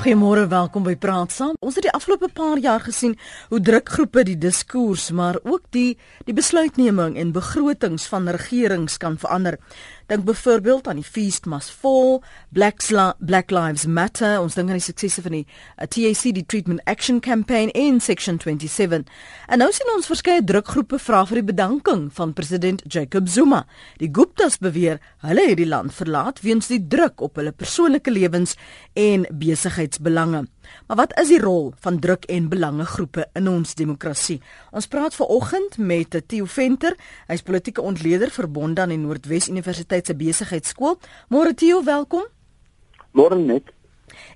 Goeiemôre, welkom by Praat Saam. Ons het die afgelope paar jaar gesien hoe drukgroepe die diskurs, maar ook die die besluitneming en begrotings van regerings kan verander. Dink byvoorbeeld aan die Feast Must Fall, Black, Black Lives Matter, ons dink aan die suksese van die uh, TAC, die Treatment Action Campaign in Section 27. En nou sien ons verskeie drukgroepe vra vir die bedanking van president Jacob Zuma. Die Guptas beweer hulle het die land verlaat weens die druk op hulle persoonlike lewens en besigheidsbelange. Maar wat is die rol van druk en belangegroepe in ons demokrasie? Ons praat veraloggend met Theo Venter. Hy's politieke ontleder verbonde aan die Noordwes Universiteit se besigheidskool. Môre Theo, welkom. Môre net.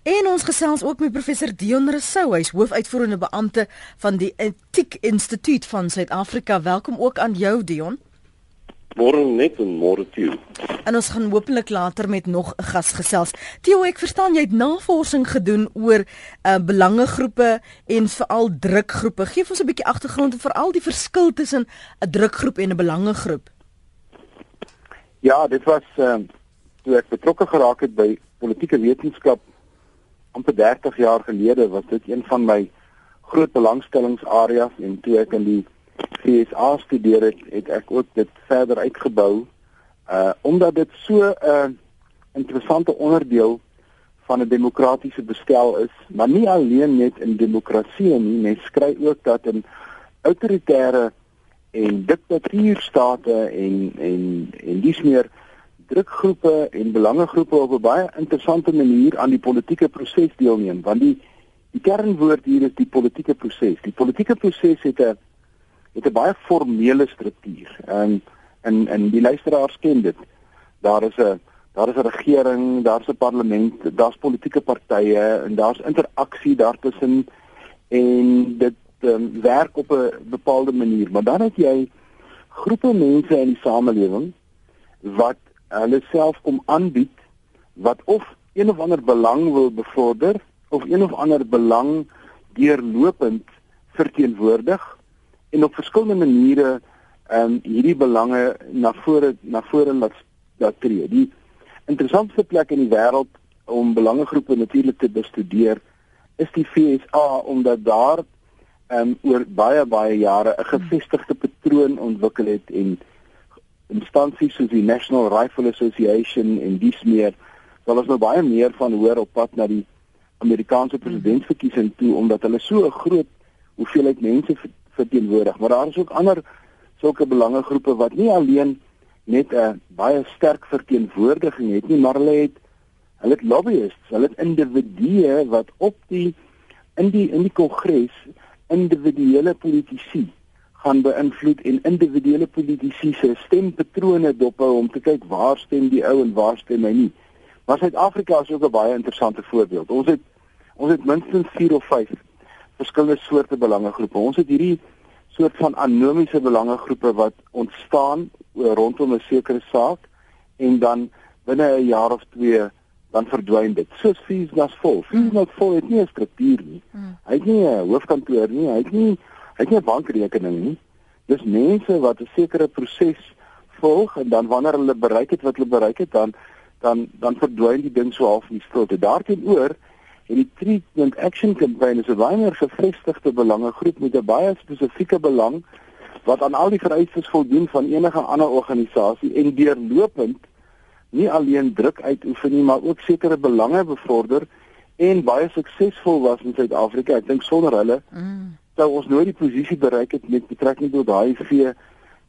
En ons gesels ook met professor Dion Rousseau, hy's hoofuitvoerende beampte van die Etiek Instituut van Suid-Afrika. Welkom ook aan jou Dion. Môre net en môre toe. En ons gaan hopelik later met nog 'n gas gesels. Theo, ek verstaan jy het navorsing gedoen oor uh belangegroepe en veral drukgroepe. Geef ons 'n bietjie agtergrond oor veral die verskil tussen 'n drukgroep en 'n belangegroep. Ja, dit was ehm uh, toe ek betrokke geraak het by politieke wetenskap amper 30 jaar gelede was dit een van my groot belangstellingsareas en toe ek in die FSA studeer het, het ek ook dit verder uitgebou uh omdat dit so 'n uh, interessante onderdeel van 'n demokratiese bestel is, maar nie alleen net in demokrasie nie, mens skry ook dat in autoritaire en diktatuurstate en en en dis meer drukgroepe en belangegroepe op 'n baie interessante manier aan die politieke proses deelneem, want die die kernwoord hier is die politieke proses. Die politieke proses het 'n het 'n baie formele struktuur. En en en die luisteraars ken dit. Daar is 'n daar is 'n regering, daar's 'n parlement, daar's politieke partye en daar's interaksie daartussen en dit um, werk op 'n bepaalde manier. Maar dan het jy groepe mense in die samelewing wat hulle self kom aanbied wat of een of ander belang wil bevorder of een of ander belang deurlopend verteenwoordig en op verskillende maniere ehm um, hierdie belange na vore na vore laat laat tree. Die interessantste plek in die wêreld om belangegroepe natuurlik te bestudeer is die FSA omdat daar ehm um, oor baie baie jare 'n gevestigde patroon ontwikkel het en instansies soos die National Rifle Association en dies meer sal ons nou baie meer van hoor op pad na die Amerikaanse presidentsverkiesing toe omdat hulle so 'n groot hoeveelheid mense verteenwoordig, maar daar is ook ander sulke belangegroepe wat nie alleen net 'n baie sterk verteenwoordiging het nie, maar hulle het hulle het lobbyists, hulle het individue wat op die in die in die kongres individuele politici gaan beïnvloed en individuele politici se stempatrone dophou om te kyk waar stem die ou en waar stem hy nie. Maar Suid-Afrika is ook 'n baie interessante voorbeeld. Ons het ons het minstens 4 of 5 verskillende soorte belangegroepe. Ons het hierdie soort van anomiese belangegroepe wat ontstaan rondom 'n sekere saak en dan binne 'n jaar of twee dan verdwyn dit. Soos fees was vol. Fees was vol het nie 'n struktuur nie. Hmm. Hy het nie 'n hoofkantoor nie. Hy het nie hy het nie 'n bankrekening nie. Dis mense wat 'n sekere proses volg en dan wanneer hulle bereik het wat hulle bereik het dan dan dan verdwyn die ding so half in die stilte. Daarteenoor En die treatment action campaign is 'n baie meer gevestigde belangegroep met 'n baie spesifieke belang wat aan al die vereistes voldoen van enige ander organisasie en deurlopend nie alleen druk uitoefen nie, maar ook sekere belange bevorder en baie suksesvol was in Suid-Afrika. Ek dink sonder hulle mm. sou ons nooit die posisie bereik het met betrekking tot daai HIV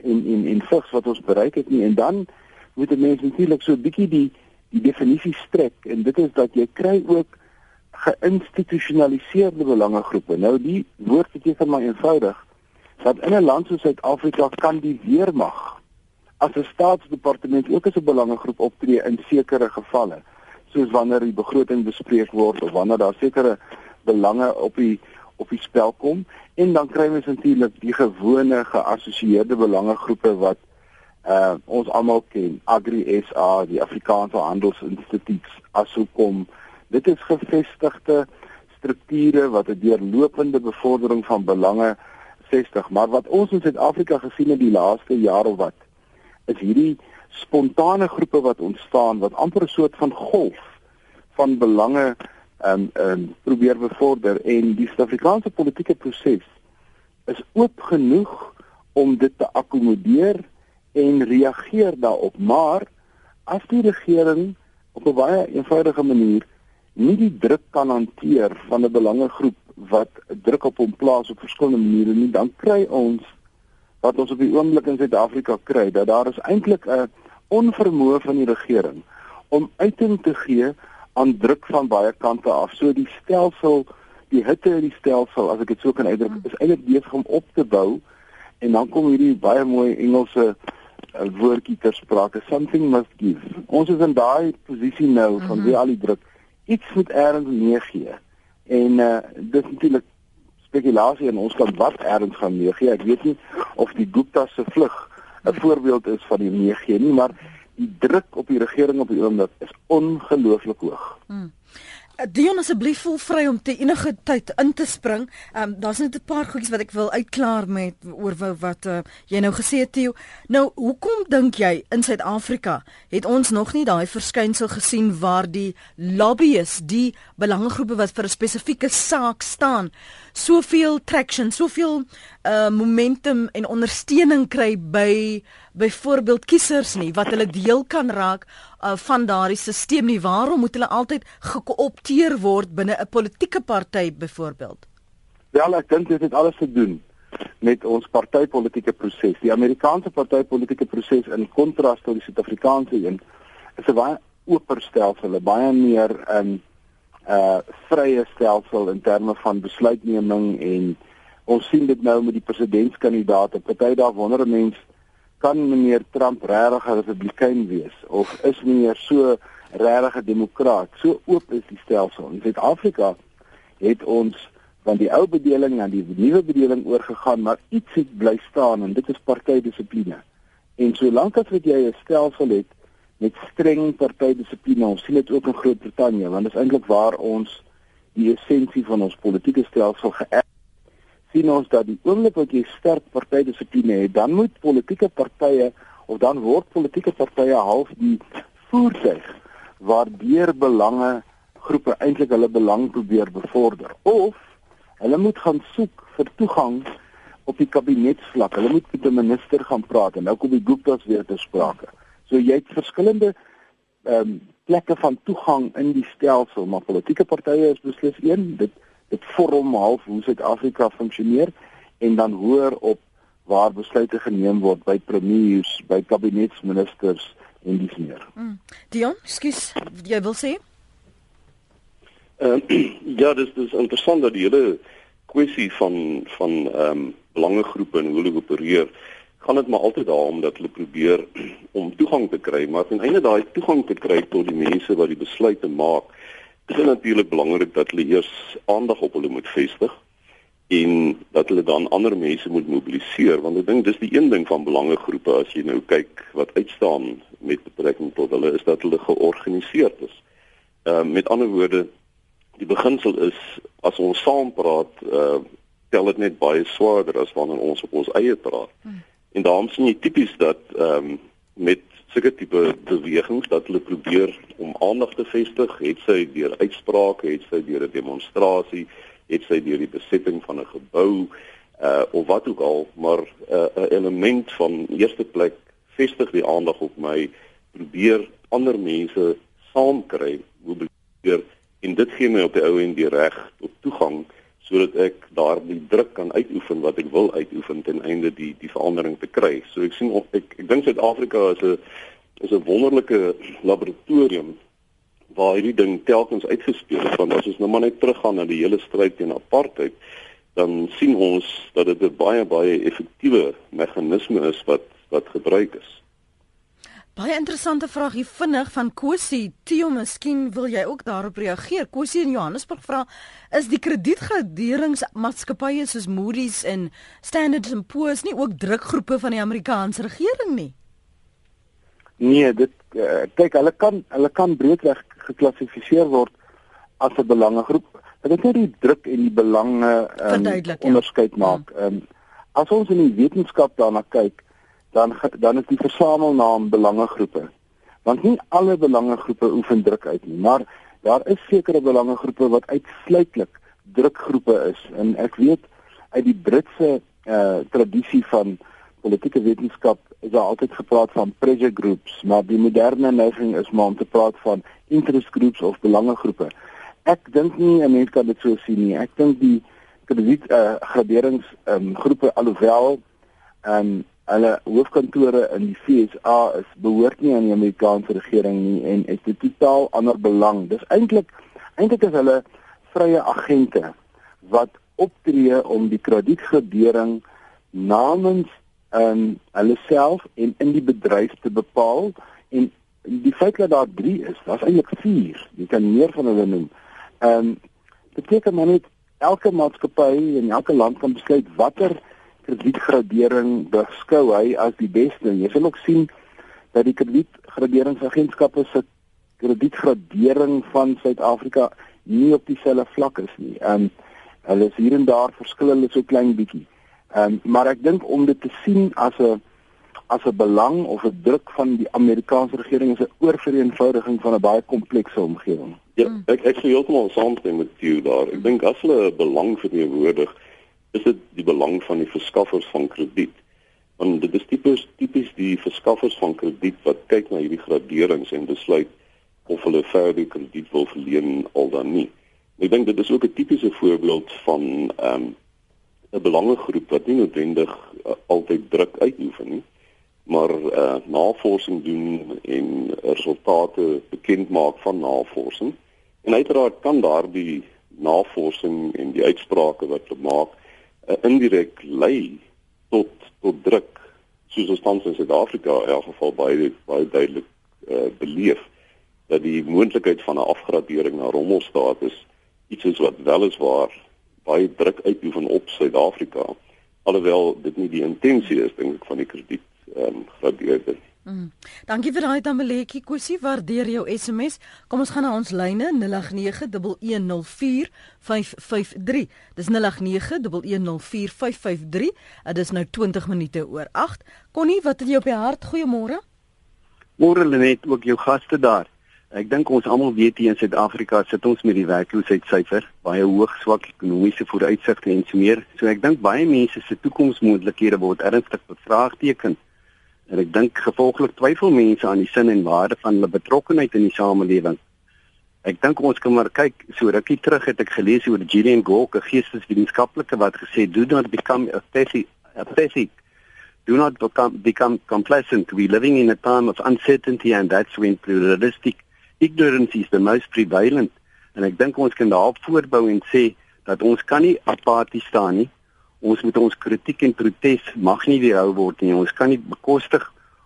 en en en vigs wat ons bereik het nie. En dan moet 'n mens natuurlik so 'n bietjie die die definisie strek en dit is dat jy kry ook geïnstitusionaliseerde belangegroepe. Nou die woord beteken maar eenvoudig dat in 'n land soos Suid-Afrika kan die weermag as 'n staatsdepartement ook as 'n belangegroep optree in sekere gevalle, soos wanneer die begroting bespreek word of wanneer daar sekere belange op die op die spel kom en dan kry mens natuurlik die gewone geassosieerde belangegroepe wat uh ons almal ken, Agri SA, die Afrikaanse Handelsinstituut, Assocom, Dit is gevestigde strukture wat 'n deurlopende bevordering van belange vestig, maar wat ons in Suid-Afrika gesien het die laaste jaar of wat, is hierdie spontane groepe wat ontstaan wat amper 'n soort van golf van belange um um probeer bevorder. En die Suid-Afrikaanse politieke proses is oop genoeg om dit te akkommodeer en reageer daarop. Maar as die regering op 'n baie eenvoudige manier nie die druk kan hanteer van 'n belangegroep wat druk op hom plaas op verskillende maniere nie dan kry ons wat ons op die oomblik in Suid-Afrika kry dat daar is eintlik 'n onvermoë van die regering om uiting te gee aan druk van baie kante af. So die stelsel, die hitte in die stelsel, as ek dit so kan uitdruk, mm. is eintlik besig om op te bou en dan kom hierdie baie mooi Engelse uh, woordjie ter sprake, something must give. Ons is in daai posisie nou van mm -hmm. wie al die druk iets moet erns meegee. En uh dis natuurlik spekulasie en ons kan wat erns gaan meegee. Ek weet nie of die Gupta se vlug 'n voorbeeld is van die meegee nie, maar die druk op die regering op die oomblik is ongelooflik hoog. Hmm. Eh, Dion asseblief voel vry om te enige tyd in te spring. Ehm um, daar's net 'n paar goedjies wat ek wil uitklaar met oor wat uh, jy nou gesê het Theo. Nou, hoekom dink jy in Suid-Afrika het ons nog nie daai verskynsel gesien waar die lobbyiste, die belangegroepe wat vir 'n spesifieke saak staan, soveel traction, soveel uh momentum en ondersteuning kry by byvoorbeeld kiesers nie wat hulle deel kan raak uh, van daardie stelsel nie. Waarom moet hulle altyd gekoopteer word binne 'n politieke party byvoorbeeld? Wel, ek dink dit het alles te doen met ons partytetiese proses. Die Amerikaanse partytetiese proses in kontras tot die Suid-Afrikaanse een is 'n baie oper stelsel, 'n baie meer 'n um, ehm, uh vrye stelsel in terme van besluitneming en ons sien dit nou met die presidentskandidaate. Party daar wonder mense kan meneer Trump regtig 'n republikein wees of is meneer so regtig 'n demokraat? So oop is die stelsel. In Suid-Afrika het ons van die ou bedeling na die nuwe bedeling oorgegaan, maar iets het bly staan en dit is partydissipline. En solank as jy 'n stelsel het met streng partydissipline, ons sien dit ook in Groot-Brittanje, want dit is eintlik waar ons die essensie van ons politieke stelsel geërf sien ons dat die oomblik wat jy sterk partydissipline het, dan moet politieke partye of dan word politieke partye half die voertuig waardeur belange groepe eintlik hulle belang probeer bevorder of hulle moet gaan soek vir toegang op die kabinetsvlak. Hulle moet met 'n minister gaan praat en nou kom die Gupta's weer te sprake. So jy het verskillende ehm um, plekke van toegang in die stelsel, maar politieke partye is beslis een. Dit dit vorm half hoe Suid-Afrika funksioneer en dan hoor op waar besluite geneem word by premiers, by kabinetsministers en dis meer. Mm. Dion, skus, jy wil sê? Ehm uh, ja, dis dis interessant dat die hele kwessie van van ehm um, belangegroepe en hoe hulle opereer, gaan dit maar altyd daaroor dat hulle probeer om toegang te kry, maar ten einde daai toegang te kry tot die mense wat die besluite maak, Dit is natuurlik belangrik dat hulle eers aandag op hulle moet vestig en dat hulle dan ander mense moet mobiliseer want ek dink dis die een ding van belangegroepe as jy nou kyk wat uitstaan met betrekking tot hulle is dat hulle georganiseerd is. Ehm uh, met ander woorde die beginsel is as ons saam praat, uh tel dit net baie swaarder as wanneer ons op ons eie praat. Hmm. En daarom sien jy tipies dat ehm um, met sulke tipe bewegings dat hulle probeer om aandag te vestig, het sy deur uitsprake, het sy deur 'n demonstrasie, het sy deur die besetting van 'n gebou uh of wat ook al, maar 'n uh, element van eerste plek vestig die aandag op my, probeer ander mense saamkry, mobiliseer en dit gee my op die ou en die reg tot toegang sodat ek daardie druk kan uitoefen wat ek wil uitoefen ten einde die die verandering te kry. So ek sien of ek ek dink Suid-Afrika is 'n is 'n wonderlike laboratorium waar hierdie ding telkens uitgespeel is want as ons nou maar net teruggaan na die hele stryd teen apartheid dan sien ons dat dit 'n baie baie effektiewe meganisme is wat wat gebruik is. Baie interessante vraag hier vinnig van Kosie. Tio, miskien wil jy ook daarop reageer. Kosie in Johannesburg vra: Is die kredietgraderingsmaatskappye soos Moody's en Standard & Poor's nie ook drukgroepe van die Amerikaanse regering nie? Nee, dit uh, kyk, hulle kan hulle kan breedweg geklassifiseer word as 'n belangegroep. Dit is net die druk en die belange um, onderskeid ja. maak. Ehm um, as ons in die wetenskap daarna kyk, dan dan is die versamelnaam belangegroepe. Want nie alle belangegroepe oefen druk uit nie, maar Daar is sekere belangegroepe wat uitsluitlik drukgroepe is en ek weet uit die Britse uh tradisie van politieke wetenskap is daar altyd gepraat van pressure groups, maar die moderne neiging is maar om te praat van interest groups of belangegroepe. Ek dink nie 'n mens kan dit so sien nie. Ek dink die krediet uh graderings um groepe alhoewel um hulle hoofkantore in die FSA is behoort nie aan die Amerikaanse regering nie en het 'n totaal ander belang. Dis eintlik eintlik is hulle vrye agente wat optree om die kredietgradering namens ehm um, hulle self en in die bedryf te bepaal en die feit dat daar 3 is, daar's eintlik 4. Jy kan meer van hulle noem. Ehm um, beteken maar net elke maatskappy en elke land kan besluit watter kredietgradering beskou hy as die beste. Jy sal ook sien dat die kredietgraderingsagentskappe se kredietgradering van Suid-Afrika nie op dieselfde vlak is nie. Ehm um, hulle is hier en daar verskil hulle so klein bietjie. Ehm um, maar ek dink om dit te sien as 'n as 'n belang of 'n druk van die Amerikaanse regering is 'n oorvereenvoudiging van 'n baie komplekse omgewing. Ja, ek ek sou heeltemal saamstem met jou daar. Ek dink as hulle belang verteenwoordig, is dit die belang van die verskaffers van krediet. Want dit is tipies tipies die verskaffers van krediet wat kyk na hierdie graderings en besluit of hulle verder krediet wil verleen al dan nie. Ek dink dit is ook 'n tipiese voorbeeld van ehm um, 'n belangegroep wat nie noodwendig uh, altyd druk uitoefen nie, maar uh, navorsing doen en resultate bekend maak van navorsing. En uiteraard kan daardie navorsing en die uitsprake wat hulle maak uh, indirek lei tot tot druk soos ons tans in Suid-Afrika in elk geval baie baie duidelik uh, beleef dat die moontlikheid van 'n afgradering na rommelstatus iets is wat wel is waar baie druk uitoefen op Suid-Afrika alhoewel dit nie die intensie is dink ek van die krediet ehm um, gradeerder. Mm. Dankie vir daai Tameletjie Kusie, waardeer jou SMS. Kom ons gaan na ons lyne 0891104553. Dis 0891104553. Dit is nou 20 minute oor 8. Connie, wat het jy op die hart? Goeiemôre. Môre Lenet, ook jou gaste daar. Ek dink ons almal weet hier in Suid-Afrika sit ons met die werkloosheidsyfer baie hoog, swak ekonomiese vooruitsigte en so meer. So ek dink baie mense se toekomsmoontlikhede word ernstig bevraagteken. En ek dink gevolglik twyfel mense aan die sin en waarde van hulle betrokkeheid in die samelewing. Ek dink ons kan maar kyk, so rukkie terug het ek gelees oor Gillian Gork, 'n geesteswetenskaplike wat gesê do not become apathetic, apathetic do not become, become complacent. We're living in a time of uncertainty and that's when pluralistic ignorance is the most prevalent en ek dink ons kan daarop voortbou en sê dat ons kan nie apaties staan nie. Ons moet ons kritiek en protes mag nie weerhou word nie. Ons kan nie bekostig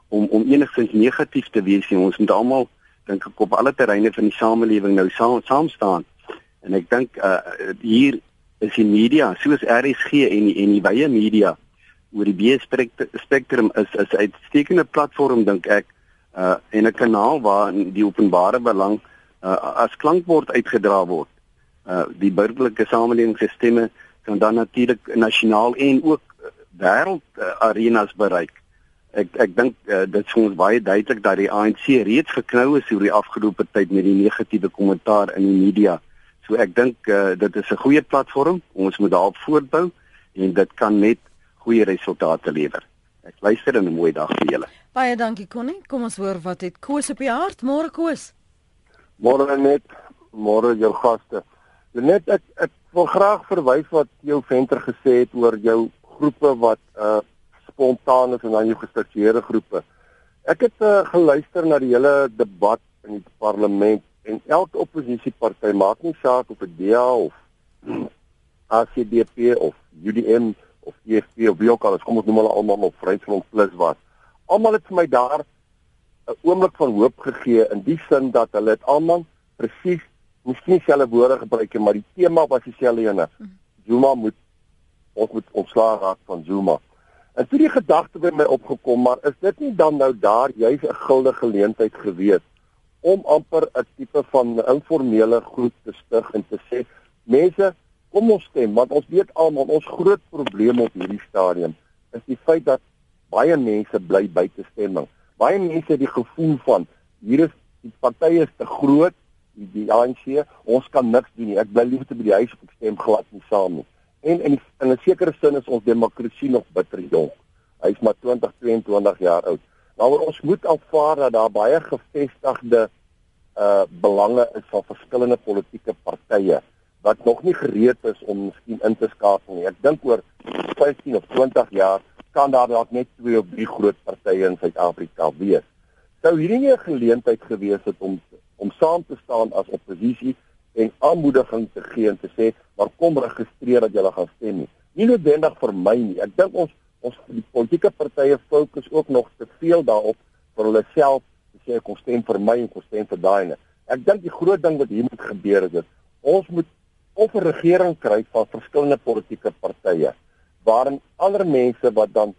om om enigstens negatief te wees nie. Ons moet almal dink ek op alle terreine van die samelewing nou saam saam staan. En ek dink uh, hier is die media soos RSG en die, en die baie media oor die B spektrum is is 'n uitstekende platform dink ek uh en 'n kanaal waar die openbare belang uh as klankbord uitgedra word. Uh die burgerlike samelewing se stemme kan dan natuurlik nasionaal en ook wêreld uh, arenas bereik. Ek ek dink uh, dit is ons baie duidelik dat die ANC reeds geknou is oor die afgelope tyd met die negatiewe kommentaar in die media. So ek dink uh, dit is 'n goeie platform. Ons moet daarop voortbou en dit kan net goeie resultate lewer. Ek luister en 'n mooi dag vir julle. Baie dankie Connie. Kom ons hoor wat het Koos op die hart. Môre Koos. Môre net. Môre jou gaste. Net ek ek wil graag verwys wat jou venter gesê het oor jou groepe wat uh spontaan is en dan jou gestruktureerde groepe. Ek het uh, geluister na die hele debat in die parlement en elke oppositieparty maak nie saak of dit DA of ACDP of UDM of EFF of wie ook al is, kom ons noem hulle almal op Vryheidsfront Plus was. Almal het vir my daar 'n oomblik van hoop gegee in die sin dat hulle dit almal presies miskien dieselfde woorde gebruik het, maar die tema was dieselfde ene. Zuma moet ons moet ontslae raak van Zuma. En toe die gedagte by my opgekom, maar is dit nie dan nou daar juis 'n guldige geleentheid gewees om amper 'n tipe van informele groep te stig en te sê mense kom ons stem want ons weet almal ons groot probleem op hierdie stadium is die feit dat baie mense bly buite stemming. Baie mense het die gevoel van hier is die partye is te groot, die die ANC, ons kan niks doen nie. Ek bly liever te by die huis of ek stem glad nie saam nie. En in in 'n sekere sin is ons demokrasie nog bitter jonk. Hy's maar 20, 22 jaar oud. Maar ons moet aanvaar dat daar baie gevestigde uh belange is van verskillende politieke partye wat nog nie gereed is om miskien in te skakel nie. Ek dink oor 15 of 20 jaar kan daar dalk net twee of drie groot partye in Suid-Afrika wees. Sou hierdie nie 'n geleentheid gewees het om om saam te staan as oppositie en aanmoediging te gee en te sê, "Maar kom registreer dat jy gaan stem nie." Nie noodwendig vir my nie. Ek dink ons ons die politieke partye fokus ook nog te veel daarop vir hulle self te sê kom stem vir my en kom stem vir daai ene. Ek dink die groot ding wat hier moet gebeur is dat ons moet of 'n regering kry van verskillende politieke partye waarin ander mense wat dan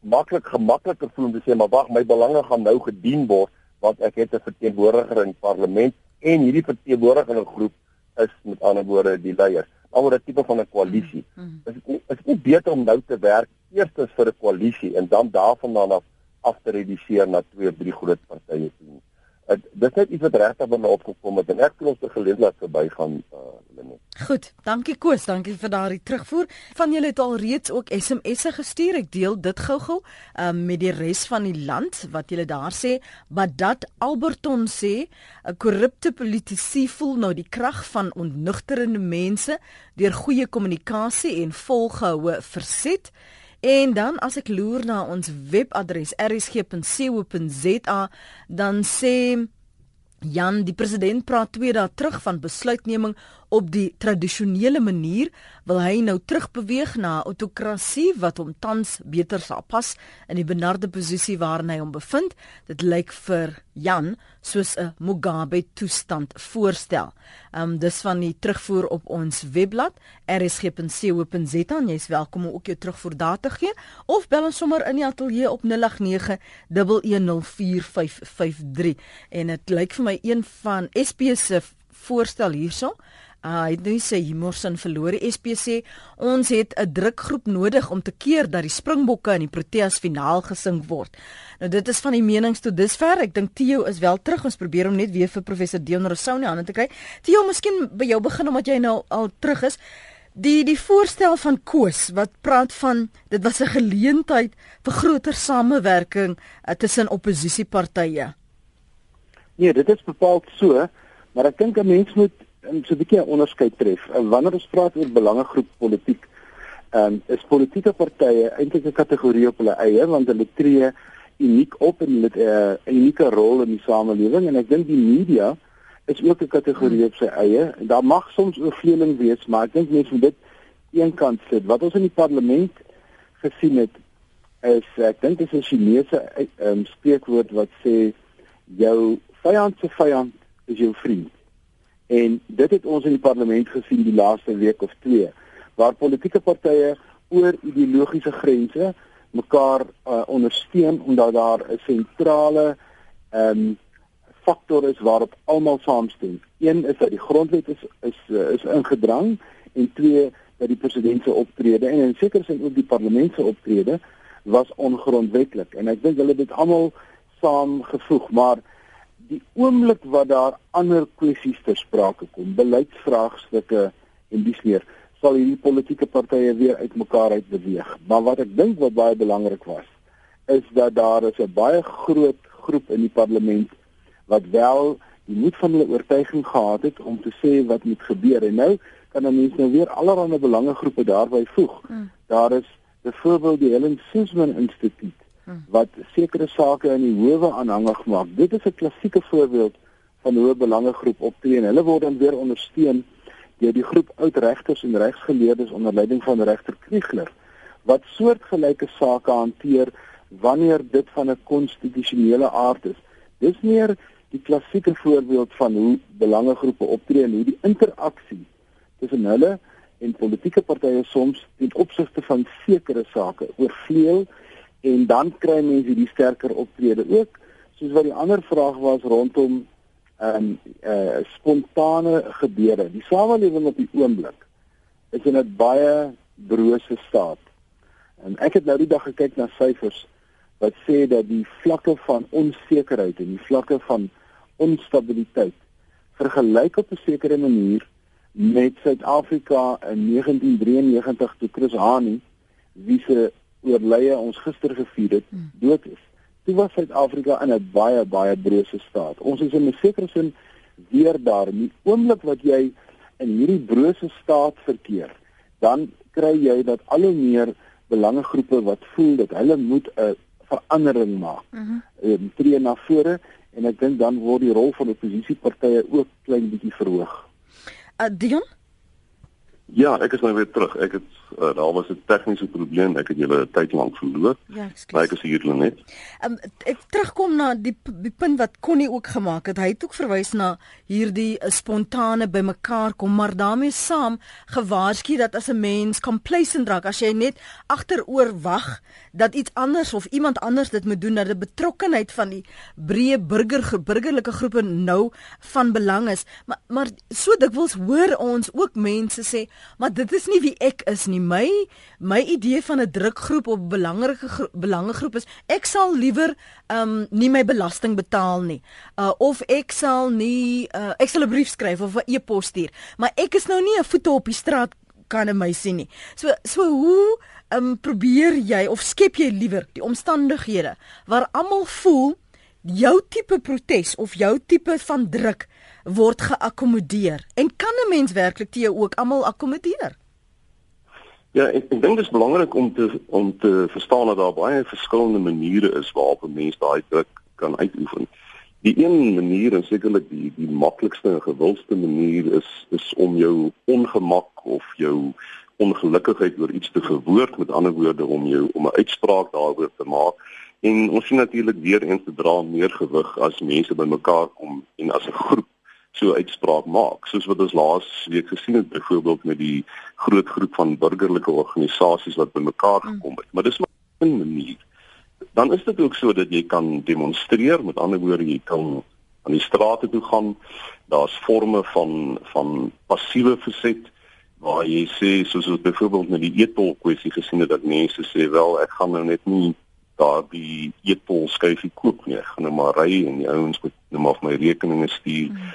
maklik gemakliker voel om te sê maar wag my belange gaan nou gedien word want ek het 'n verteenwoordiger in parlement en hierdie verteenwoordigende groep is met ander woorde die leiers. Alhoewel 'n tipe van 'n koalisie. Mm -hmm. Is dit nie is dit nie beter om nou te werk eerstens vir 'n koalisie en dan daarvan dan af af te reduseer na twee of drie groot partye toe nie? Dit het iets wat regtig binne opgekom het en ek kon ons te geleentheid verbygaan uh Lenet. Goed, dankie Koos, dankie vir daardie terugvoer. Van julle het al reeds ook SMS'e gestuur. Ek deel dit gou-gou um, met die res van die land wat julle daar sê, maar dat Alberton sê 'n korrupte politisie voel nou die krag van ontnugterende mense deur goeie kommunikasie en volgehoue verset. En dan as ek loer na ons webadres rsg.co.za dan sê Jan die president praat twee dae terug van besluitneming op die tradisionele manier wil hy nou terugbeweeg na 'n autokrasie wat hom tans beter sal pas in die benarde posisie waarin hy hom bevind. Dit lyk vir Jan soos 'n Mugabe toestand voorstel. Um, dis van die terugvoer op ons webblad rsg.co.za en jy's welkom om ook jou terugvoer daar te gee of bel ons sommer in die ateljee op 089 1104553 en dit lyk vir my een van SP se voorstel hierso Uh, hy het nou sê Himorsin verloor die SPC. Ons het 'n drukgroep nodig om te keer dat die Springbokke in die Proteas finaal gesing word. Nou dit is van die menings tot dusver. Ek dink Theo is wel terug. Ons probeer hom net weer vir professor Dion Rousseau in die hande te kry. Theo, miskien by jou begin omdat jy nou al terug is. Die die voorstel van Koos wat praat van dit was 'n geleentheid vir groter samewerking uh, tussen oppositiepartye. Nee, dit is bepaald so, maar ek dink 'n mens moet um, so 'n bietjie 'n onderskeid tref. Uh, wanneer ons praat oor belangegroep politiek, um, is politieke partye eintlik 'n kategorie op hulle eie want hulle tree uniek op en hulle het uh, 'n unieke rol in die samelewing en ek dink die media is ook 'n kategorie op sy eie. En daar mag soms oorvleeling wees, maar ek dink mense moet dit eenkant sit. Wat ons in die parlement gesien het is ek dink dit is 'n Chinese um, spreekwoord wat sê jou vyand se vyand is jou vriend. En dit het ons in die parlement gesien die laaste week of twee waar politieke partye oor ideologiese grense mekaar uh, ondersteun omdat daar 'n sentrale ehm um, faktor is waarop almal saamstem. Een is dat die grondwet is is uh, is ingedrang en twee dat die president se optrede en in sekere sin ook die parlement se optrede was ongrondwettig en ek dink hulle het dit almal saamgevoeg maar die oomblik wat daar ander kwessies ter sprake kom, beleidsvraagstukke en dis meer, sal hierdie politieke partye weer uitmekaar uit beweeg. Maar wat ek dink wat baie belangrik was, is dat daar is 'n baie groot groep in die parlement wat wel die moed van hulle oortuiging gehad het om te sê wat moet gebeur. En nou kan dan mense nou weer allerlei belangegroepe daarbey voeg. Hmm. Daar is byvoorbeeld die Helen Suzman Instituut wat sekere sake in die howe aanhangig maak. Dit is 'n klassieke voorbeeld van hoe 'n belangegroep optree en hulle word dan weer ondersteun deur die groep oud regters en regsgeleerdes onder leiding van regter Kriegler wat soortgelyke sake hanteer wanneer dit van 'n konstitusionele aard is. Dis meer die klassieke voorbeeld van hoe belangegroepe optree en hoe die interaksie tussen hulle en politieke partye soms ten opsigte van sekere sake oorvleuel en dan kry mense die sterker optrede ook soos wat die ander vraag was rondom ehm um, eh uh, spontane gebeure. Die samelewing op die oomblik is in 'n baie brose staat. En ek het nou die dag gekyk na syfers wat sê dat die vlakke van onsekerheid en die vlakke van onstabiliteit vergelyk op 'n sekere manier met Suid-Afrika in 1993 toe Chris Hani wie se oorlede ons gister gevier het hmm. dood is. Toe was Suid-Afrika in 'n baie baie brose staat. Ons is in 'n sekere sin weer daar. In die oomblik wat jy in hierdie brose staat verkeer, dan kry jy dat al hoe meer belangegroepe wat voel dat hulle moet 'n verandering maak. Mhm. Mm um, tree na vore en ek dink dan word die rol van oppositiepartye ook klein bietjie verhoog. Uh, Dion? Ja, ek is nou weer terug. Ek het uh, daar was 'n tegniese probleem. Ek het julle tyd lank verloor. Ja, ekskuus. Ek is hier net. Um, ek terugkom na die die punt wat Connie ook gemaak het. Hy het ook verwys na hierdie uh, spontane bymekaar kom, maar daarmee saam gewaarsku dat as 'n mens complacent raak, as jy net agteroor wag dat iets anders of iemand anders dit moet doen, dat die betrokkenheid van die breë burger burgerlike groepe nou van belang is. Maar maar so dikwels hoor ons ook mense sê maar dit is nie wie ek is nie. My my idee van 'n drukgroep of belangrike belangegroep is ek sal liewer um nie my belasting betaal nie. Uh of ek sal nie uh, ek sal 'n brief skryf of 'n e-pos stuur. Maar ek is nou nie 'n voete op die straat kan 'n my sien nie. So so hoe um probeer jy of skep jy liewer die omstandighede waar almal voel jou tipe protes of jou tipe van druk word geakkommodeer en kan 'n mens werklik te jou ook almal akkommodeer? Ja, ek, ek dink dit is belangrik om te om te verstaan dat daar baie verskillende maniere is waarop 'n mens daai druk kan uitoefen. Die een manier en sekerlik die die maklikste en gewildste manier is is om jou ongemak of jou ongelukkigheid oor iets te verwoord, met ander woorde om jou om 'n uitspraak daaroor te maak. En ons sien natuurlik weer eens te dra meer gewig as mense bymekaar kom en as 'n groep so uitspraak maak. Soos wat ons laas week gesien het byvoorbeeld met die groot groep van burgerlike organisasies wat bymekaar mm. gekom het. Maar dis maar 'n manier. Dan is dit ook so dat jy kan demonstreer. Met ander woorde jy kan aan die strate toe gaan. Daar's forme van van passiewe verset waar jy sê soos wat byvoorbeeld met die eetpol kwessie gesien het dat mense sê wel ek gaan nou net nie daar die eetpol skuifie koop nie. Ek gaan nou maar ry en die ouens moet nou maar my rekeninge stuur mm.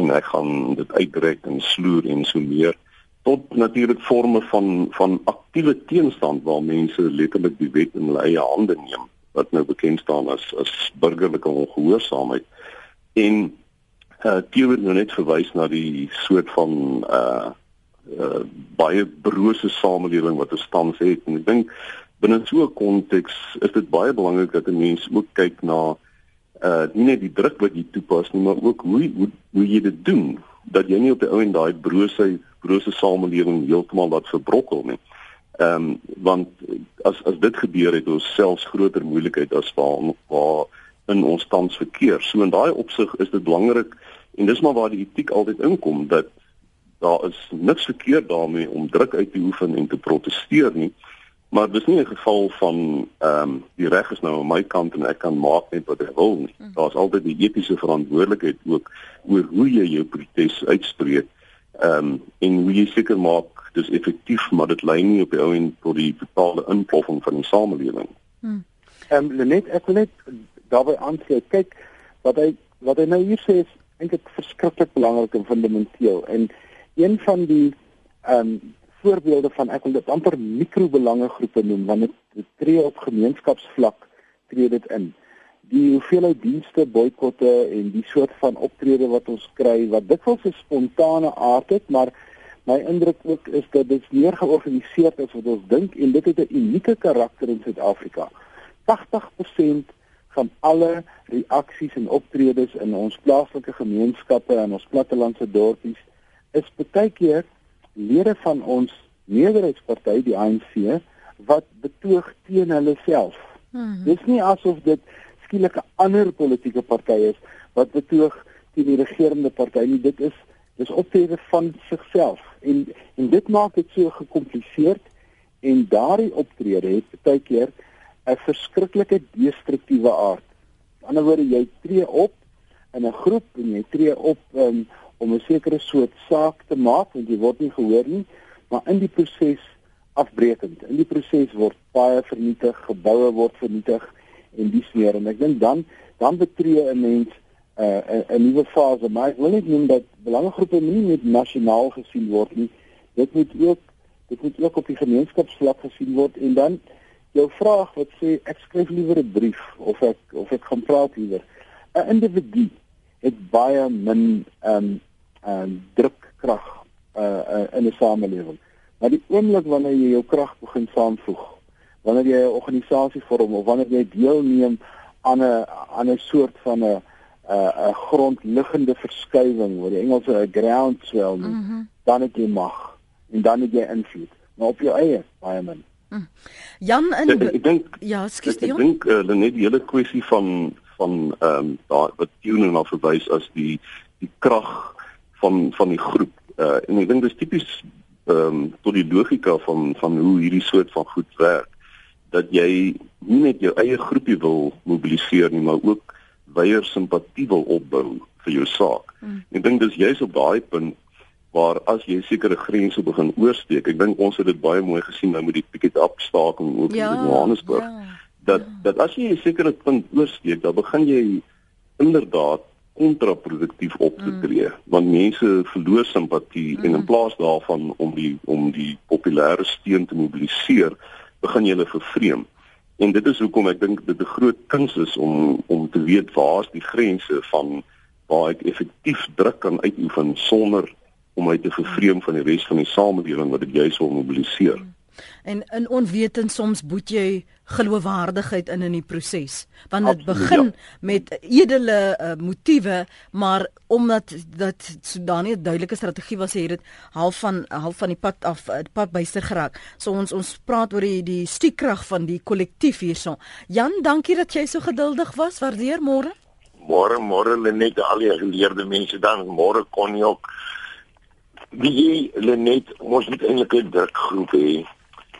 en ek gaan dit uitdruk en sloer en so meer tot natuurlik forme van van aktiewe teenstand waar mense letterlik die wet in hulle eie hande neem wat nou bekend staan as as burgerlike ongehoorsaamheid en uh Theo het nou net verwys na die soort van uh uh baie brose samelewing wat ons tans het en ek dink binne so 'n konteks is dit baie belangrik dat 'n mens ook kyk na uh nie net die druk wat jy toepas nie, maar ook hoe hoe, hoe jy dit doen dat jy nie op die ou en daai brose brose samelewing heeltemal laat verbrokkel nie. Ehm um, want as as dit gebeur het ons selfs groter moeilikheid as waar waar in ons tans verkeer. So in daai opsig is dit belangrik en dis maar waar die etiek altyd inkom dat daar is niks verkeerd daarmee om druk uit te oefen en te proteseer nie. Maar dis nie 'n geval van ehm um, die reg is nou aan my kant en ek kan maak net wat ek wil nie. Mm. Daar's altyd die etiese verantwoordelikheid ook oor hoe jy jou protes uitspreek. Ehm um, en hoe jy seker maak dis effektief, maar dit lei nie op die ou en tot die totale inploffing van die samelewing. Mm. Ehm um, net ek wil net daarbey aansluit. Kyk wat hy wat hy nou hier sê is eintlik verskriklik belangrik en fundamenteel en een van die ehm um, voorbeelde van ek wil dit amper mikrobelangegroepe noem want dit tree op gemeenskapsvlak tree dit in. Die hoeveelheid dienste boikotte en die soort van optrede wat ons kry wat dikwels 'n spontane aard het maar my indruk ook is dat dit meer georganiseer is wat ons dink en dit het 'n unieke karakter in Suid-Afrika. 80% van alle reaksies en optredes in ons plaaslike gemeenskappe en ons plattelandse dorpies is baie keer lede van ons meerderheidsparty die ANC wat betoog teen hulle self. Hmm. Dis nie asof dit skielik 'n ander politieke party is wat betoog teen die regerende party nie. Dit is dis optrede van sigself en en dit maak dit so gekompliseerd en daardie optrede het baie keer 'n verskriklike destruktiewe aard. Aan die ander woorde jy tree op in 'n groep en jy tree op um, om 'n sekere soort saak te maak want jy word nie gehoor nie, maar in die proses afbreekend. In die proses word baie vernietig, geboue word vernietig en dis meer en ek dink dan dan betree 'n mens uh, 'n nuwe fase, maar ek wil net noem dat belangegroepe nie net nasionaal gesien word nie. Dit moet ook dit moet ook op die gemeenskapsvlak gesien word en dan jou vraag wat sê ek skryf liewer 'n brief of ek of ek gaan praat liewer. 'n Individu het baie min ehm um, ehm um, drukkrag uh, uh, in 'n samelewing. Maar die oomblik wanneer jy jou krag begin saamvoeg, wanneer jy 'n organisasie vorm of wanneer jy deelneem aan 'n aan 'n soort van 'n 'n grondliggende verskywing, wat die Engelse 'n groundswell noem, mm -hmm. dan het jy mag en dan het jy invloed, maar op jou eie baie min. Mm. Jan en ek, ek dink ja, skus jy. Ek dink uh, net die hele kwessie van van ehm um, daar wat Tune na verwys as die die krag van van die groep. Uh, en ek dink dis tipies ehm um, tot die logika van van hoe hierdie soort van goed werk dat jy nie net jou eie groepie wil mobiliseer nie, maar ook weier simpatie wil opbou vir jou saak. Hmm. Ek dink dis juist op daai punt waar as jy sekere grense begin oorskry, ek dink ons het dit baie mooi gesien nou met die picket up staking ook ja, in Johannesburg. Ja, dat dat as jy 'n sekere punt oorskry, dan begin jy inderdaad kontraproduktief optree mm. want mense verloor simpatie mm. en in mm. plaas daarvan om die om die populêre steun te mobiliseer begin jy hulle vervreem en dit is hoekom ek dink dit 'n groot kuns is om om te weet waar is die grense van waar ek effektief druk kan uitoefen sonder om my te vervreem van die res van die samelewing wat dit juis wil mobiliseer. Mm. En in onwetend soms boet jy geloofwaardigheid in in die proses. Want dit begin ja. met edele uh, motiewe, maar omdat dat Sudani 'n duidelike strategie was, het dit half van half van die pad af die pad byster geraak. So ons ons praat oor die die stiekrag van die kollektief hierso. Jan, dankie dat jy so geduldig was. Waardeer môre. Môre môre Lenet al die geleerde mense dan môre kon jy ook wie Lenet ons moet eintlik 'n drukgroep hê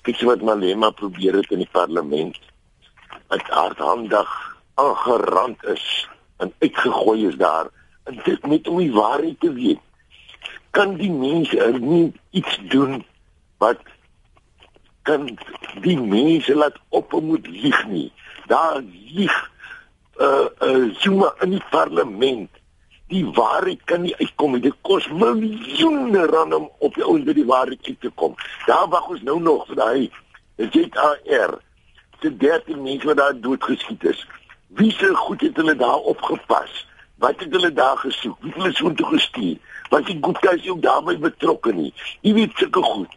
kyk wat Malema probeer het in die parlement wat hardhandig aangerand is en uitgegooi is daar. En dit net om die waarheid te weet. Kan die mense er nie iets doen wat kan die mense laat op moet lieg nie? Daar lieg uh uh Zuma in die parlement die waarheid kan nie uitkom nie. Dit kos miljoene rand om op die ouens by die waarheid te kom. Daar wag ons nou nog vir daai ZAR. Dit 13 mense wat daar doodgeskiet is. Wie se goed het hulle daar opgepas? Wat het hulle daar gesoek? Wie het hulle so toe gestuur? Was die Gupta's ook daarbey betrokke nie? Jy weet sulke goed.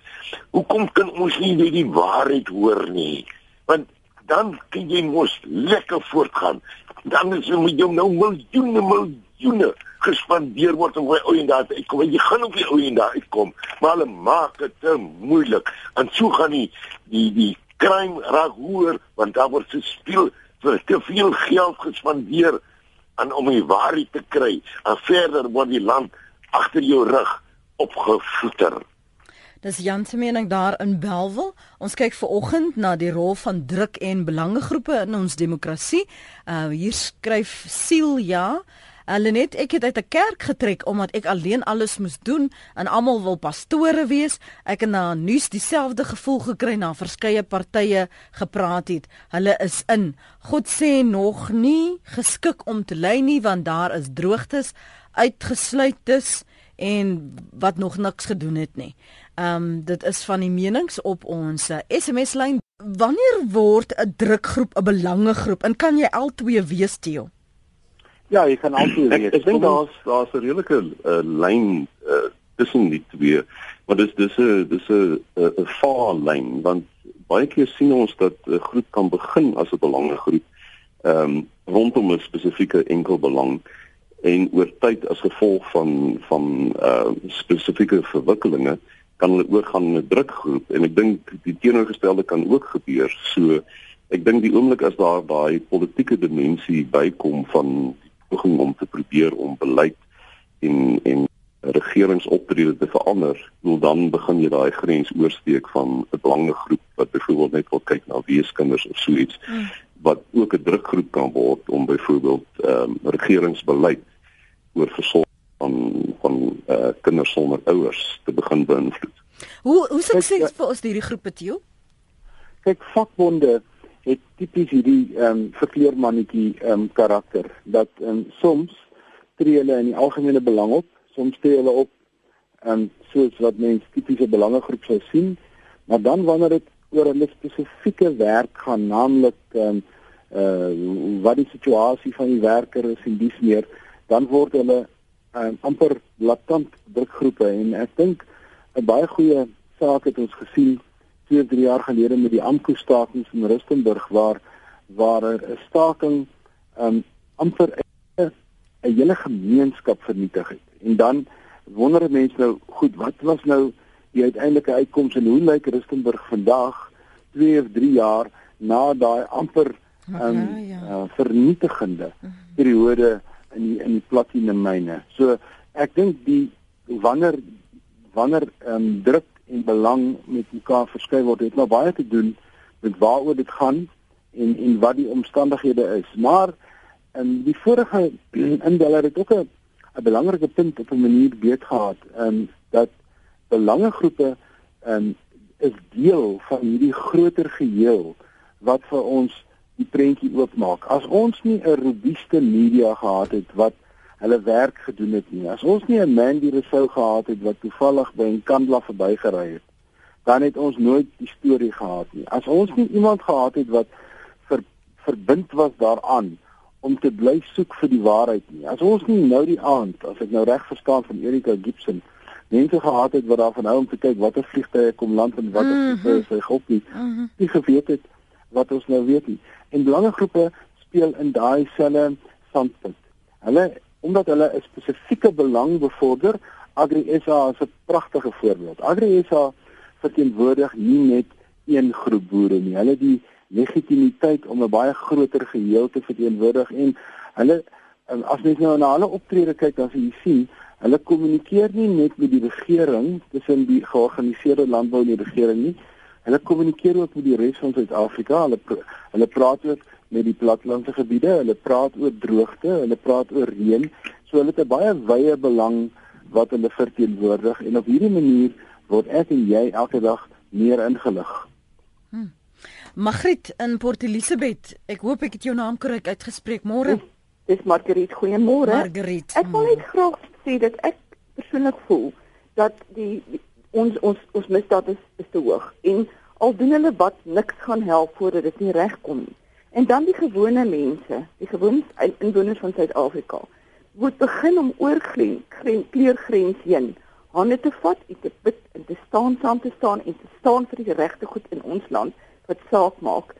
Hoekom kan ons nie net die waarheid hoor nie? Want dan kan jy mos lekker voortgaan. Dan is jy met jou nou miljoene miljoene miljoene gespandeer word om by ou en daar uitkom. Jy gaan op die ou en daar uitkom, maar hulle maak dit te moeilik. En so gaan die die die crime raak hoër want daar word se speel vir te veel geld gespandeer aan om die waarheid te kry. En verder word die land agter jou rug opgevoeter. Dis Jan se mening daar in Belwel. Ons kyk ver oggend na die rol van druk en belangegroepe in ons demokrasie. Uh hier skryf Silja Hulle net ek het uit 'n kerk getrek omdat ek alleen alles moes doen en almal wil pastore wees. Ek het na nuus dieselfde gevoel gekry na verskeie partye gepraat het. Hulle is in. God sê nog nie geskik om te lei nie want daar is droogtes uitgesluites en wat nog niks gedoen het nie. Ehm um, dit is van die menings op ons SMS lyn. Wanneer word 'n drukgroep 'n belangegroep en kan jy al twee wees, Theo? Ja, jy kan altyd weet. Ek, ek dink daar's daar's 'n redelike uh, lyn uh, tussen die twee. Want dis dis 'n dis 'n 'n vaal lyn want baie keer sien ons dat 'n groep kan begin as 'n belangegroep ehm um, rondom 'n spesifieke enkel belang en oor tyd as gevolg van van uh spesifieke verwikkelinge kan hulle oorgaan in 'n drukgroep en ek dink die teenoorgestelde kan ook gebeur. So ek dink die oomblik as daar daai politieke dimensie bykom van poging om te probeer om beleid en en regeringsoptrede te verander, wil dan begin jy daai grens oorsteek van 'n belangegroep wat byvoorbeeld net wil kyk na weeskinders of so iets mm. wat ook 'n drukgroep kan word om byvoorbeeld ehm um, regeringsbeleid oor versorging van van eh uh, kinders sonder ouers te begin beïnvloed. Hoe hoe suksesvol is hierdie groepe toe? Kyk, vakbonde het tipies hierdie ehm um, verkleermannetjie ehm um, karakter dat ehm um, soms tree hulle in die algemene belang op. Soms tree hulle op en soos wat mense tipiese belangegroep sou sien, maar dan wanneer dit oor 'n spesifieke werk gaan, naamlik ehm um, uh wat die situasie van die werker is en dis meer, dan word hulle um, amper latent drukgroepe en ek dink 'n baie goeie saak het ons gesien 2, 3 jaar gelede met die AMKU stakings in Rustenburg waar waar 'n staking um amper 'n hele gemeenskap vernietig het. En dan wonder mense nou, goed, wat was nou die uiteindelike uitkoms en hoe lyk Rustenburg vandag 2 of 3 jaar na daai amper um, ja, ja. Uh, vernietigende periode in die in die platinemyne. So ek dink die wanneer wanneer um, druk en belang met mekaar verskuif word, het nou baie te doen met waaroor dit gaan en en wat die omstandighede is. Maar in um, die vorige indeller het ook 'n 'n belangrike punt op 'n manier beet gehad, um, dat belangegroepe um, is deel van hierdie groter geheel wat vir ons die prentjie oopmaak. As ons nie 'n robuuste media gehad het wat hulle werk gedoen het nie. As ons nie 'n Mandy Rousseau gehad het wat toevallig by 'n kandla verbygery het, dan het ons nooit die storie gehad nie. As ons nie iemand gehad het wat ver, verbind was daaraan om te bly soek vir die waarheid nie. As ons nie nou die aand, as ek nou reg verstaan van Erika Gibson, mense gehad het wat daarvan hou om te kyk watter vliegtye kom land en watter mm -hmm. vliegtye sy gop nie, mm -hmm. nie geweet het wat ons nou weet nie. En belangegroepe speel in daai selfe standpunt. Hulle omdat hulle 'n spesifieke belang bevorder, Agri SA is 'n pragtige voorbeeld. Agri SA verteenwoordig nie net een groep boere nie. Hulle die legitimiteit om 'n baie groter geheel te verteenwoordig en hulle as mens nou na hulle optrede kyk, dan sien jy sien hulle kommunikeer nie net met die regering tussen die georganiseerde landbou en die regering nie. Hulle kommunikeer ook met die res van Suid-Afrika. Hulle hulle praat ook met die plattelandse gebiede, hulle praat oor droogte, hulle praat oor reën. So hulle het 'n baie wye belang wat hulle verteenwoordig en op hierdie manier word ek en jy elke dag meer ingelig. Hmm. Magriet in Port Elizabeth, ek hoop ek het jou naam korrek uitgespreek môre. Dis Margriet, goeiemôre. Margriet. Ek wil net graag sê dat ek persoonlik voel dat die, die ons ons ons misdaad is, is te hoog en al doen hulle wat niks gaan help voordat dit nie regkom nie. En dan die gewone mense, die gewone inwoners van Suid-Afrika, moet begin om oor kleurgrens heen hande te vat, te bid en te staan saam te staan en te staan vir die regte goed in ons land wat saak maak.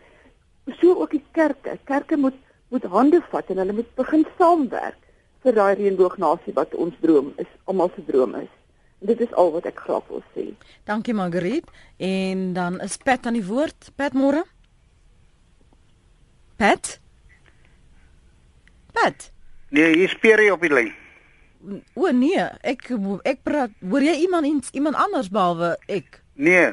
So ook die kerke. Kerke moet moet hande vat en hulle moet begin saamwerk vir daai reënboognasie wat ons droom is, almal se droom is. En dit is al wat ek graag wil sê. Dankie Margriet en dan is Pat aan die woord. Pat môre. Pat? Pat? Nee, jy speer jy op die lyn. O nee, ek ek praat, hoor jy iemand iemand anders behalwe ek? Nee.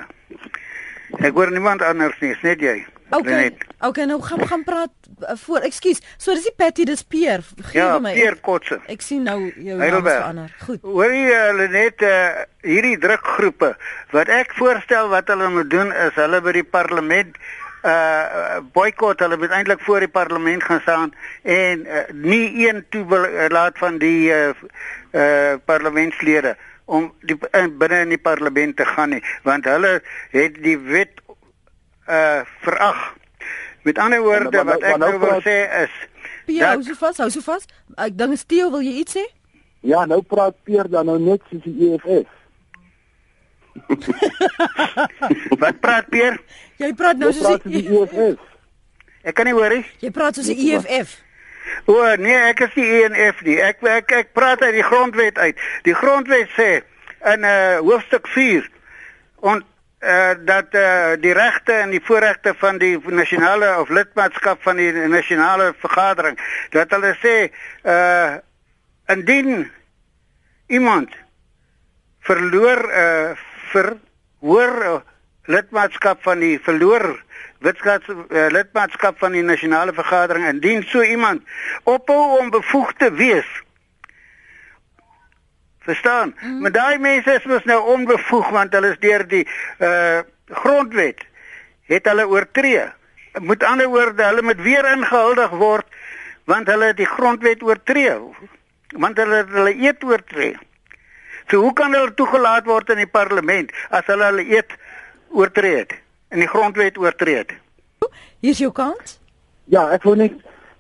Ek hoor niemand anders nie, net jy. Okay. Okay, nou gaan gaan praat uh, voor. Ekskuus. So dis die Patty dis Pier. Gee ja, my. Ja, Pier Kotse. Ek sien nou jou naam verander. Goed. Hoor jy hulle net uh, hierdie drukgroepe wat ek voorstel wat hulle moet doen is hulle by die parlement uh boikot hulle moet eintlik voor die parlement gaan staan en uh, nie een toelaat van die uh, uh parlementslede om die uh, binne in die parlement te gaan nie want hulle het die wet uh verag met ander woorde wat ek nou wil sê is Pia, hou so vas, hou so vas. Ek dink Steel, wil jy iets sê? Ja, nou praat Pier dan nou net soos die EFF. Wat praat Pier? Jy praat nou soos die EFF. Ek kan nie hoor nie. Jy praat soos die EFF. O nee, ek is nie ENF nie. Ek ek ek praat uit die grondwet uit. Die grondwet sê in uh hoofstuk 4 on uh dat uh die regte en die voorregte van die nasionale of lidmaatskap van die nasionale vergadering dat hulle sê uh indien iemand verloor uh vir hoor uh, lidmaatskap van die verloor lidmaatskap uh, lidmaatskap van die nasionale vergadering indien so iemand ophou om bevoegd te wees verstaan mm. maar daai mense is mos nou onbevoeg want hulle is deur die uh, grondwet het hulle oortree met ander woorde hulle moet weer ingehuldig word want hulle het die grondwet oortree want hulle het hulle eet oortree. So hoe kan hulle toegelaat word in die parlement as hulle hulle eet oortree het en die grondwet oortree het? Hier's jou kans. Ja, ek wil net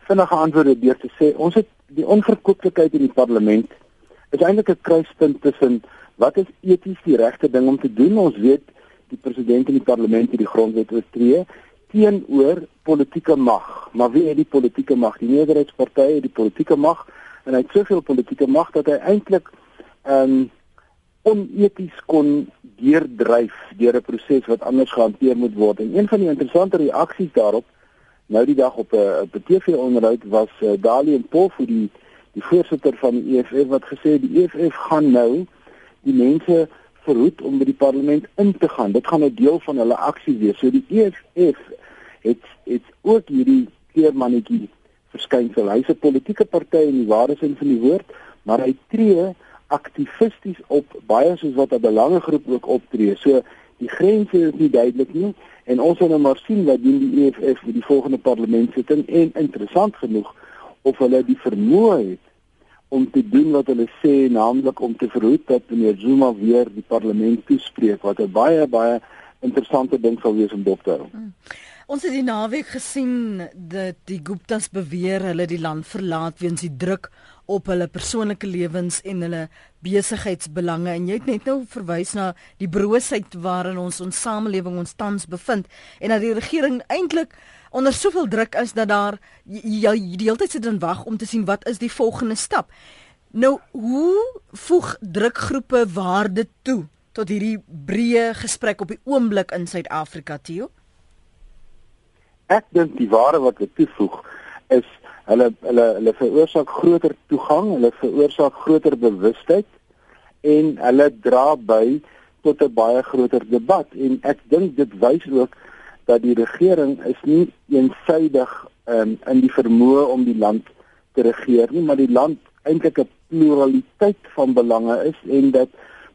vinnige antwoorde deur te sê ons het die onverkooplikheid in die parlement is eintlik 'n kruispunt tussen wat is eties die regte ding om te doen? Ons weet die president in die parlement het die grondwet oortree teenoor politieke mag. Maar wie het die politieke mag? Die meerderheidspartye het die politieke mag en hy het soveel politieke mag dat hy eintlik ehm um, oneties kon deurdryf deur 'n proses wat anders gehanteer moet word. En een van die interessante reaksies daarop nou die dag op 'n op 'n TV-onderhoud was uh, Dali en Paul vir die die voorsitter van die EFF wat gesê die EFF gaan nou die mense verhoed om by die parlement in te gaan. Dit gaan 'n deel van hulle aksie wees. So die EFF het het ook hierdie kleermannetjie verskynsel. Hy's 'n politieke party in die ware sin van die woord, maar hy tree aktivisties op baie soos wat 'n belangegroep ook optree. So die grense is nie duidelik nie en ons gaan nou maar sien wat doen die EFF vir die volgende parlementsitting en interessant genoeg of hulle die vermoë het om te doen wat hulle sê naamlik om te verhoed dat meneer Zuma weer die parlement toespreek wat 'n baie baie interessante ding sal wees om dop te hou. Hmm. Ons het die naweek gesien dat die Guptas beweer hulle die land verlaat weens die druk op hulle persoonlike lewens en hulle besigheidsbelange en jy het net nou verwys na die broosheid waarin ons ons samelewing ons tans bevind en dat die regering eintlik onder soveel druk is dat daar jy die hele tyd sit en wag om te sien wat is die volgende stap. Nou hoe voeg drukgroepe waarde toe tot hierdie breë gesprek op die oomblik in Suid-Afrika, Theo? Ek dink die waarde wat dit toevoeg is hulle hulle hulle veroorsaak groter toegang, hulle veroorsaak groter bewustheid en hulle dra by tot 'n baie groter debat en ek dink dit wys ook dat die regering is nie eensydig um, in die vermoë om die land te regeer nie, maar die land eintlik 'n pluraliteit van belange is en dat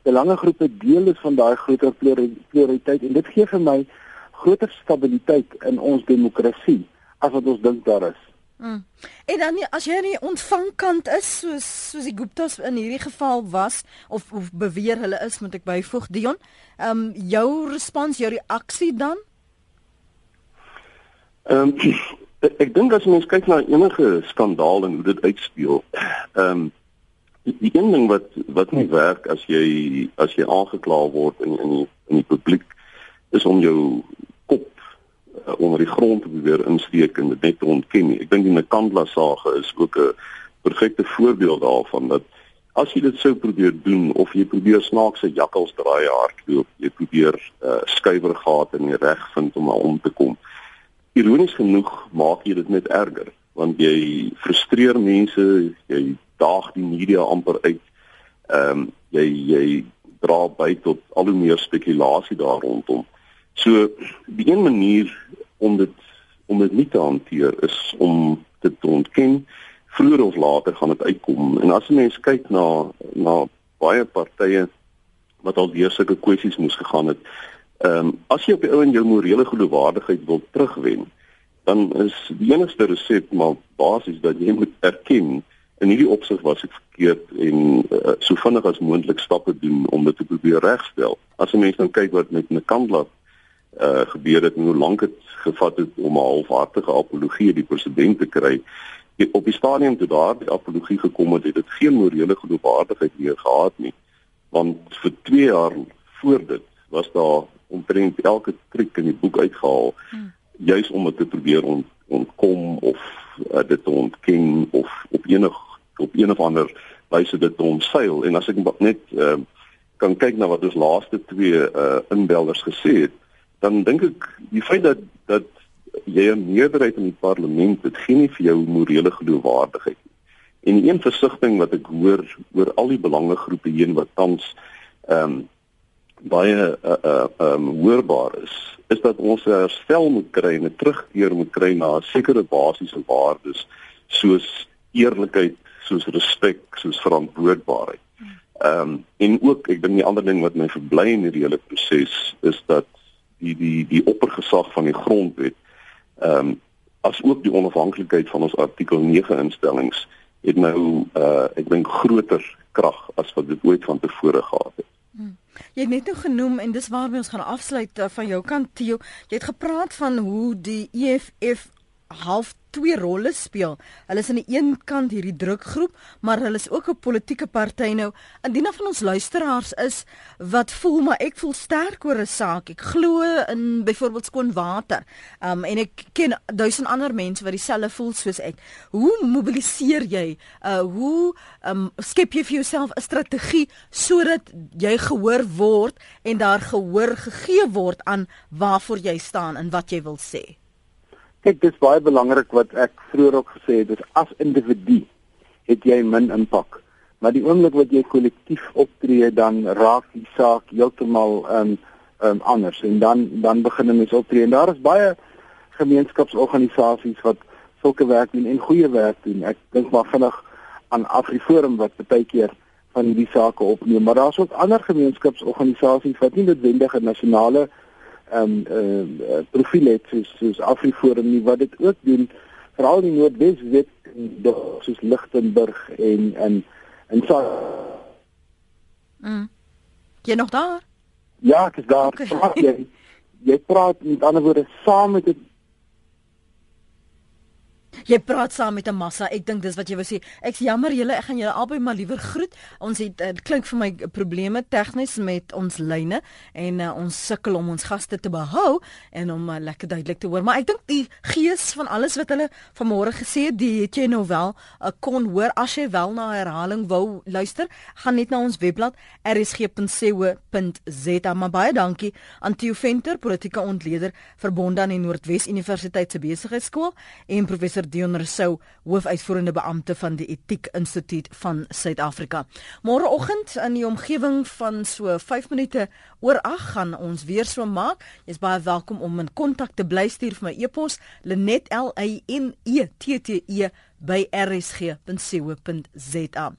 belangegroepe deel is van daai groter pluraliteit en dit gee vir my groter stabiliteit in ons demokrasie as wat ons dink daar is. Mm. En dan as jy aan die ontvangkant is soos soos die Guptas in hierdie geval was of of beweer hulle is moet ek byvoeg Dion, ehm um, jou respons, jou reaksie dan? Ehm um, ek, ek dink as mens kyk na enige skandaal en hoe dit uitspeel, ehm um, die, die een ding wat wat nie werk as jy as jy aangekla word in in die in die publiek is om jou uh, onder die grond te probeer insteek en dit net te ontken nie. Ek dink die Nkandla sage is ook 'n perfekte voorbeeld daarvan dat as jy dit sou probeer doen of jy probeer snaakse jakkals draai hardloop, jy probeer uh, skuiwergate in die reg vind om om te kom. Ironies genoeg maak jy dit net erger want jy frustreer mense, jy daag die media amper uit. Ehm um, jy jy dra by tot al hoe meer spekulasie daar rondom. So die een manier om dit om dit nie te hanteer is om dit te ontken. Vroeger of later gaan dit uitkom. En as 'n mens kyk na na baie partye wat al deur sulke kwessies moes gegaan het, ehm um, as jy op die ou en jou morele geloofwaardigheid wil terugwen, dan is die enigste resep maar basies dat jy moet erken in hierdie opsig was ek verkeerd en uh, so vinnig as moontlik stappe doen om dit te probeer regstel. As 'n mens dan kyk wat met 'n kandelaar uh gebeur het en hoe lank dit gevat het om 'n halfhartige apologie die president te kry. Op die stadium toe daar die apologie gekom het, het dit geen morele geloofwaardigheid meer gehad nie. Want vir 2 jaar voor dit was daar omtrent elke triek in die boek uitgehaal hmm. juis om dit te probeer ont, ontkom of uh, dit te ontken of op enig op een of ander wyse dit te omseil en as ek net uh, kan kyk na wat ons laaste twee uh, inbelders gesê het dan dink ek die feit dat dat jy 'n meerderheid in die parlement het, gee nie vir jou morele geloofwaardigheid nie. En die een versigtiging wat ek hoor oor al die belangegroepe heen wat tans ehm um, baie uh uh um hoorbaar is, is dat ons herstel moet kry en 'n terugkeer moet kry na sekere basiese waardes soos eerlikheid, soos respek, soos verantwoordbaarheid. Ehm um, en ook ek dink die ander ding wat my verbly in hierdie hele proses is dat die die die oppergesag van die grondwet ehm um, as ook die onafhanklikheid van ons artikel 9 instellings het nou uh ek dink groter krag as wat dit ooit van tevore gehad het. Hmm. Jy het net nou genoem en dis waarmee ons gaan afsluit uh, van jou kant Theo. Jy het gepraat van hoe die EFF half twee rolle speel. Hulle is aan die een kant hierdie drukgroep, maar hulle is ook 'n politieke party nou. Indien van ons luisteraars is wat voel maar ek voel sterk oor 'n saak. Ek glo in byvoorbeeld skoon water. Um en ek ken duisend ander mense wat dieselfde voel soos ek. Hoe mobiliseer jy? Uh hoe um skep jy vir jouself 'n strategie sodat jy gehoor word en daar gehoor gegee word aan waarvoor jy staan en wat jy wil sê? Kyk, dis baie belangrik wat ek vroeër ook gesê het, dis as individu het jy min impak. Maar die oomblik wat jy kollektief optree, dan raak die saak heeltemal um um anders en dan dan begin mense optree en daar is baie gemeenskapsorganisasies wat sulke werk doen en goeie werk doen. Ek dink maar vinnig aan Afriforum wat baie keer van hierdie sake opneem, maar daar's ook ander gemeenskapsorganisasies wat nie noodwendig 'n nasionale um, uh, profiel het soos soos Afriforum nie wat dit ook doen veral in Noordwes wit soos Lichtenburg en in in so Mm. Jy nog daar? Ja, ek is daar. Okay. Praat jy jy praat met ander woorde saam met 'n Jy praat saam met 'n massa. Ek dink dis wat jy wou sê. Ek's jammer julle, ek gaan julle albei maar liewer groet. Ons het uh, klink vir my probleme tegnies met ons lyne en uh, ons sukkel om ons gaste te behou en om uh, lekker duidelik te hoor. Maar ek dink die gees van alles wat hulle vanmôre gesê het, die het jy nou wel uh, kon hoor as jy wel na herhaling wou luister, gaan net na ons webblad rsg.co.za. Maar baie dankie aan Theo Venter, politieke ontleder verbonde aan die Noordwes Universiteit se besigheidskool en professor Dion Rousseau, hoofuitvoerende beampte van die Etiek Instituut van Suid-Afrika. Môreoggend in die omgewing van so 5 minute oor 8 gaan ons weer so maak. Jy's baie welkom om in kontak te bly stuur vir my e-pos Lenet L A N E T T E by rsg.co.za.